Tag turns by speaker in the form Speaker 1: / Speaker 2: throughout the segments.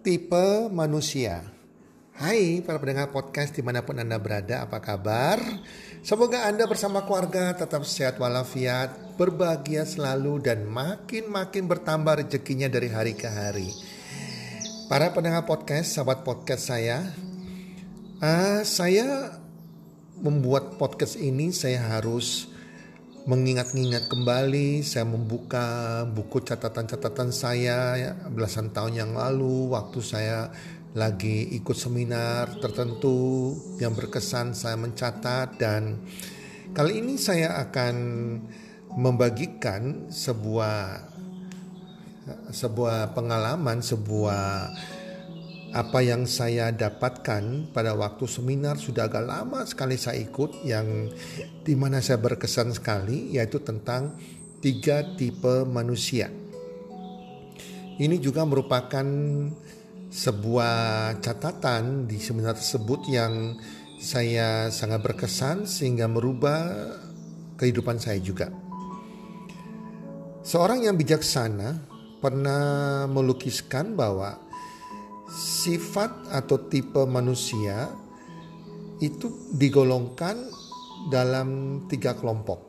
Speaker 1: Tipe manusia. Hai para pendengar podcast di mana pun Anda berada, apa kabar? Semoga Anda bersama keluarga tetap sehat walafiat, berbahagia selalu dan makin-makin bertambah rezekinya dari hari ke hari. Para pendengar podcast, sahabat podcast saya, uh, saya membuat podcast ini saya harus mengingat-ingat kembali saya membuka buku catatan-catatan saya ya, belasan tahun yang lalu waktu saya lagi ikut seminar tertentu yang berkesan saya mencatat dan kali ini saya akan membagikan sebuah sebuah pengalaman sebuah apa yang saya dapatkan pada waktu seminar sudah agak lama sekali saya ikut yang di mana saya berkesan sekali yaitu tentang tiga tipe manusia. Ini juga merupakan sebuah catatan di seminar tersebut yang saya sangat berkesan sehingga merubah kehidupan saya juga. Seorang yang bijaksana pernah melukiskan bahwa sifat atau tipe manusia itu digolongkan dalam tiga kelompok.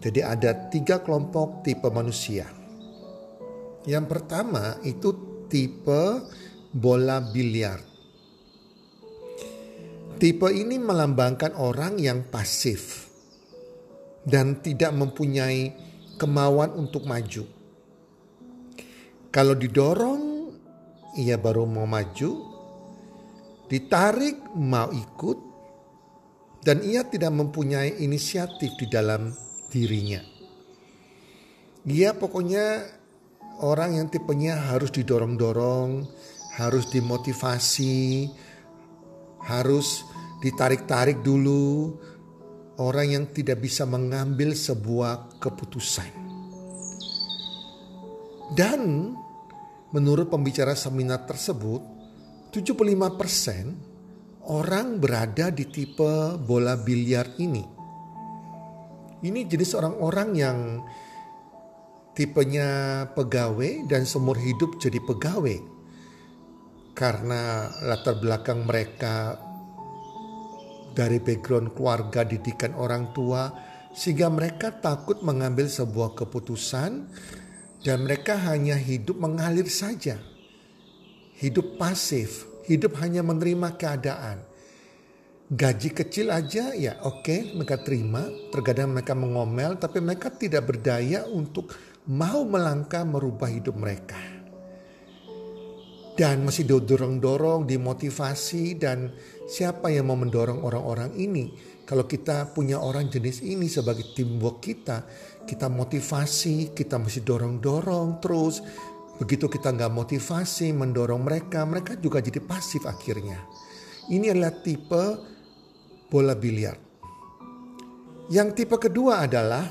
Speaker 1: Jadi ada tiga kelompok tipe manusia. Yang pertama itu tipe bola biliar. Tipe ini melambangkan orang yang pasif dan tidak mempunyai kemauan untuk maju. Kalau didorong ia baru mau maju, ditarik mau ikut, dan ia tidak mempunyai inisiatif di dalam dirinya. Ia pokoknya orang yang tipenya harus didorong-dorong, harus dimotivasi, harus ditarik-tarik dulu. Orang yang tidak bisa mengambil sebuah keputusan. Dan Menurut pembicara seminar tersebut, 75% orang berada di tipe bola biliar ini. Ini jenis orang-orang yang tipenya pegawai dan seumur hidup jadi pegawai. Karena latar belakang mereka dari background keluarga didikan orang tua sehingga mereka takut mengambil sebuah keputusan dan mereka hanya hidup mengalir saja. Hidup pasif, hidup hanya menerima keadaan. Gaji kecil aja ya oke okay, mereka terima. Terkadang mereka mengomel tapi mereka tidak berdaya untuk mau melangkah merubah hidup mereka. Dan masih didorong-dorong, dimotivasi dan siapa yang mau mendorong orang-orang ini? Kalau kita punya orang jenis ini sebagai teamwork kita, kita motivasi, kita mesti dorong-dorong terus. Begitu kita nggak motivasi, mendorong mereka, mereka juga jadi pasif akhirnya. Ini adalah tipe bola biliar. Yang tipe kedua adalah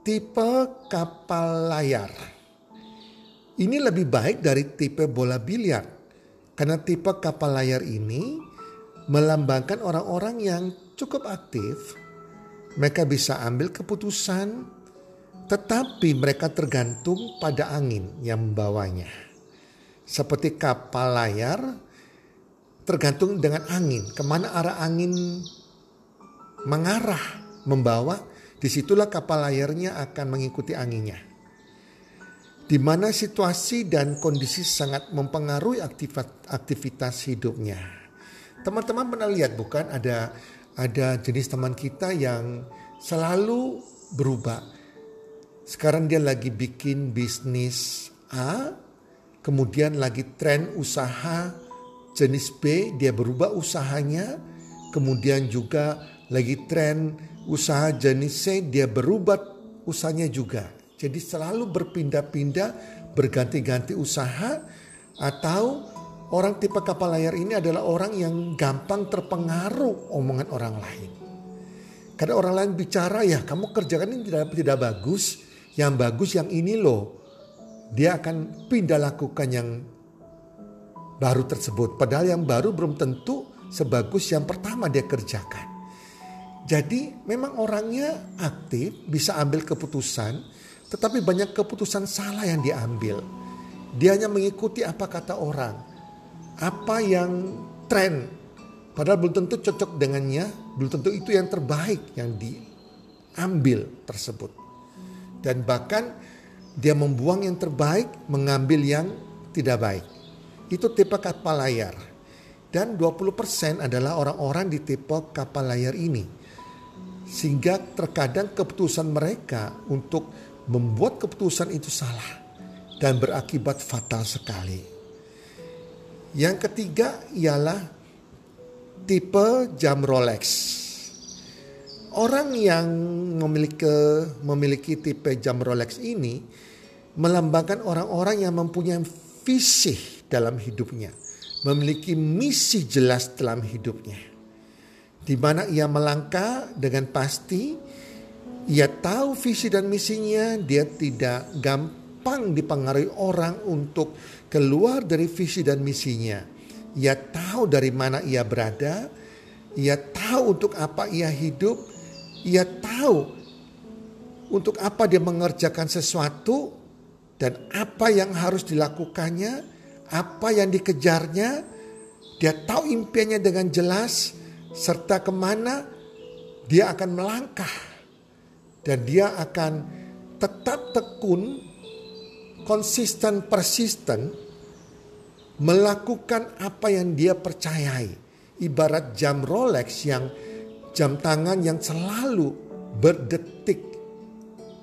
Speaker 1: tipe kapal layar. Ini lebih baik dari tipe bola biliar. Karena tipe kapal layar ini melambangkan orang-orang yang cukup aktif, mereka bisa ambil keputusan, tetapi mereka tergantung pada angin yang membawanya. Seperti kapal layar, tergantung dengan angin, ke mana arah angin mengarah, membawa, di situlah kapal layarnya akan mengikuti anginnya. Di mana situasi dan kondisi sangat mempengaruhi aktivitas hidupnya. Teman-teman pernah lihat bukan ada ada jenis teman kita yang selalu berubah. Sekarang dia lagi bikin bisnis A, kemudian lagi tren usaha jenis B, dia berubah usahanya, kemudian juga lagi tren usaha jenis C, dia berubah usahanya juga. Jadi selalu berpindah-pindah, berganti-ganti usaha, atau orang tipe kapal layar ini adalah orang yang gampang terpengaruh omongan orang lain. Karena orang lain bicara ya kamu kerjakan ini tidak tidak bagus, yang bagus yang ini loh. Dia akan pindah lakukan yang baru tersebut. Padahal yang baru belum tentu sebagus yang pertama dia kerjakan. Jadi memang orangnya aktif, bisa ambil keputusan, tetapi banyak keputusan salah yang diambil. Dia hanya mengikuti apa kata orang, apa yang tren, padahal belum tentu cocok dengannya, belum tentu itu yang terbaik yang diambil tersebut. Dan bahkan dia membuang yang terbaik, mengambil yang tidak baik. Itu tipe kapal layar. Dan 20% adalah orang-orang di tipe kapal layar ini sehingga terkadang keputusan mereka untuk membuat keputusan itu salah dan berakibat fatal sekali. Yang ketiga ialah tipe jam Rolex. Orang yang memiliki memiliki tipe jam Rolex ini melambangkan orang-orang yang mempunyai visi dalam hidupnya, memiliki misi jelas dalam hidupnya di mana ia melangkah dengan pasti, ia tahu visi dan misinya, dia tidak gampang dipengaruhi orang untuk keluar dari visi dan misinya. Ia tahu dari mana ia berada, ia tahu untuk apa ia hidup, ia tahu untuk apa dia mengerjakan sesuatu dan apa yang harus dilakukannya, apa yang dikejarnya. Dia tahu impiannya dengan jelas, serta ke mana dia akan melangkah dan dia akan tetap tekun, konsisten, persisten melakukan apa yang dia percayai. Ibarat jam Rolex yang jam tangan yang selalu berdetik,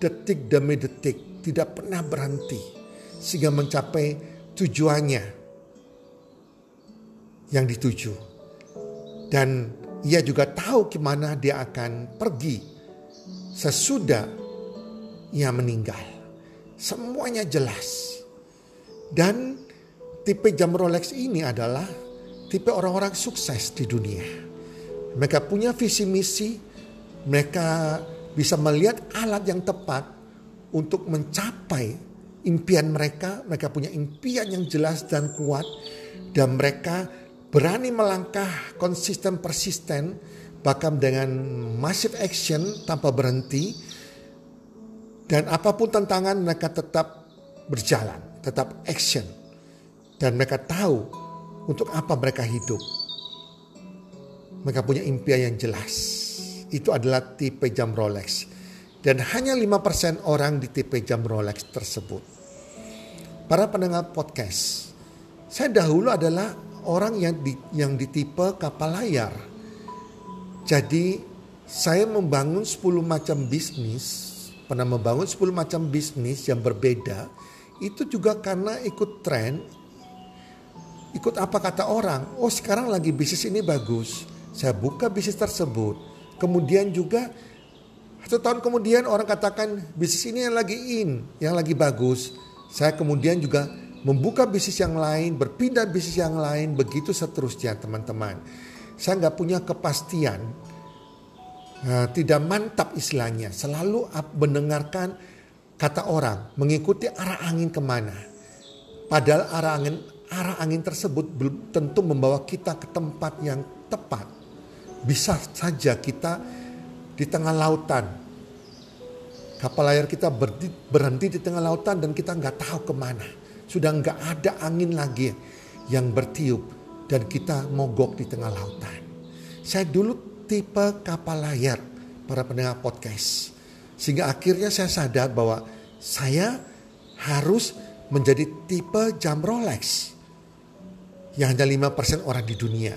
Speaker 1: detik demi detik, tidak pernah berhenti sehingga mencapai tujuannya yang dituju. Dan ia juga tahu ke mana dia akan pergi sesudah ia meninggal. Semuanya jelas. Dan tipe jam Rolex ini adalah tipe orang-orang sukses di dunia. Mereka punya visi misi, mereka bisa melihat alat yang tepat untuk mencapai impian mereka. Mereka punya impian yang jelas dan kuat, dan mereka berani melangkah konsisten persisten bahkan dengan massive action tanpa berhenti dan apa pun tantangan mereka tetap berjalan, tetap action dan mereka tahu untuk apa mereka hidup. Mereka punya impian yang jelas. Itu adalah tipe jam Rolex. Dan hanya 5% orang di tipe jam Rolex tersebut. Para pendengar podcast, saya dahulu adalah orang yang di, yang ditipe kapal layar. Jadi saya membangun 10 macam bisnis, pernah membangun 10 macam bisnis yang berbeda, itu juga karena ikut tren, ikut apa kata orang. Oh sekarang lagi bisnis ini bagus, saya buka bisnis tersebut. Kemudian juga satu tahun kemudian orang katakan bisnis ini yang lagi in, yang lagi bagus. Saya kemudian juga membuka bisnis yang lain, berpindah bisnis yang lain, begitu seterusnya teman-teman. Saya nggak punya kepastian, uh, tidak mantap istilahnya, selalu mendengarkan kata orang, mengikuti arah angin ke mana. Padahal arah angin, arah angin tersebut belum tentu membawa kita ke tempat yang tepat. Bisa saja kita di tengah lautan, kapal layar kita berhenti di tengah lautan dan kita nggak tahu ke mana sudah nggak ada angin lagi yang bertiup dan kita mogok di tengah lautan. Saya dulu tipe kapal layar para pendengar podcast. Sehingga akhirnya saya sadar bahwa saya harus menjadi tipe jam Rolex. Yang hanya 5% orang di dunia.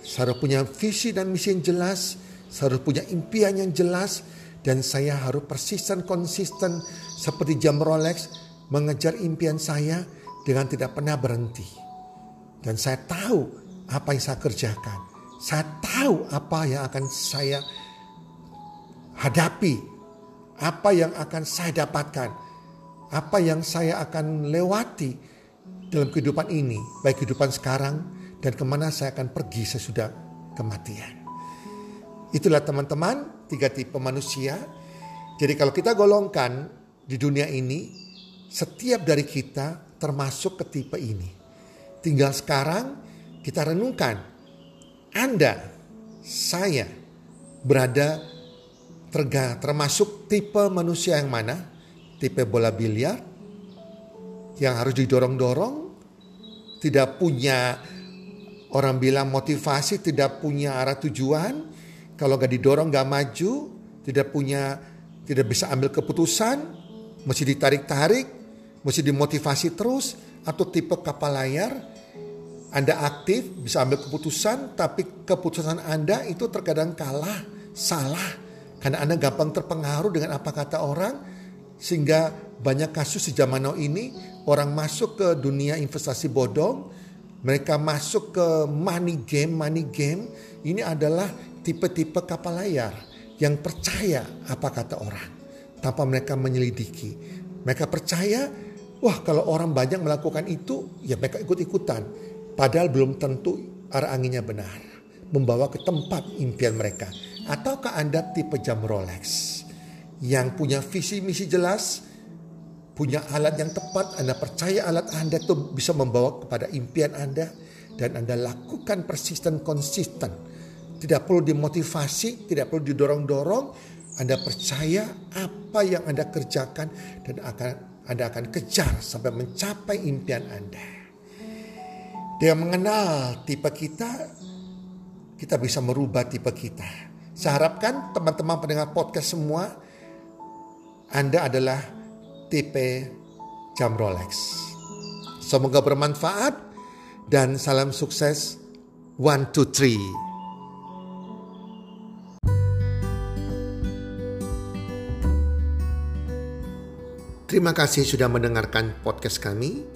Speaker 1: Saya harus punya visi dan misi yang jelas. Saya harus punya impian yang jelas. Dan saya harus persisten, konsisten seperti jam Rolex mengejar impian saya dengan tidak pernah berhenti. Dan saya tahu apa yang saya kerjakan. Saya tahu apa yang akan saya hadapi. Apa yang akan saya dapatkan. Apa yang saya akan lewati dalam kehidupan ini. Baik kehidupan sekarang dan ke mana saya akan pergi sesudah kematian. Itulah teman-teman tiga tipe manusia. Jadi kalau kita golongkan di dunia ini, setiap dari kita termasuk ke tipe ini. Tinggal sekarang kita renungkan, Anda, saya berada terga, termasuk tipe manusia yang mana? Tipe bola biliar yang harus didorong-dorong, tidak punya orang bilang motivasi, tidak punya arah tujuan, kalau gak didorong gak maju, tidak punya, tidak bisa ambil keputusan, mesti ditarik-tarik, mesti dimotivasi terus, atau tipe kapal layar, Anda aktif, bisa ambil keputusan, tapi keputusan Anda itu terkadang kalah, salah, karena Anda gampang terpengaruh dengan apa kata orang, sehingga banyak kasus di zaman now ini orang masuk ke dunia investasi bodong, mereka masuk ke money game, money game. Ini adalah tipe-tipe kapal layar yang percaya apa kata orang tanpa mereka menyelidiki. Mereka percaya, wah kalau orang banyak melakukan itu, ya mereka ikut-ikutan. Padahal belum tentu arah anginnya benar. Membawa ke tempat impian mereka. Ataukah Anda tipe jam Rolex yang punya visi misi jelas, punya alat yang tepat, Anda percaya alat Anda itu bisa membawa kepada impian Anda dan Anda lakukan persisten konsisten. Tidak perlu dimotivasi, tidak perlu didorong-dorong, Anda percaya apa yang Anda kerjakan dan akan Anda akan kejar sampai mencapai impian Anda. Dengan mengenal tipe kita, kita bisa merubah tipe kita. Saya harapkan teman-teman pendengar podcast semua, Anda adalah tipe jam Rolex. Semoga bermanfaat dan salam sukses. One, two, three. Terima kasih sudah mendengarkan podcast kami.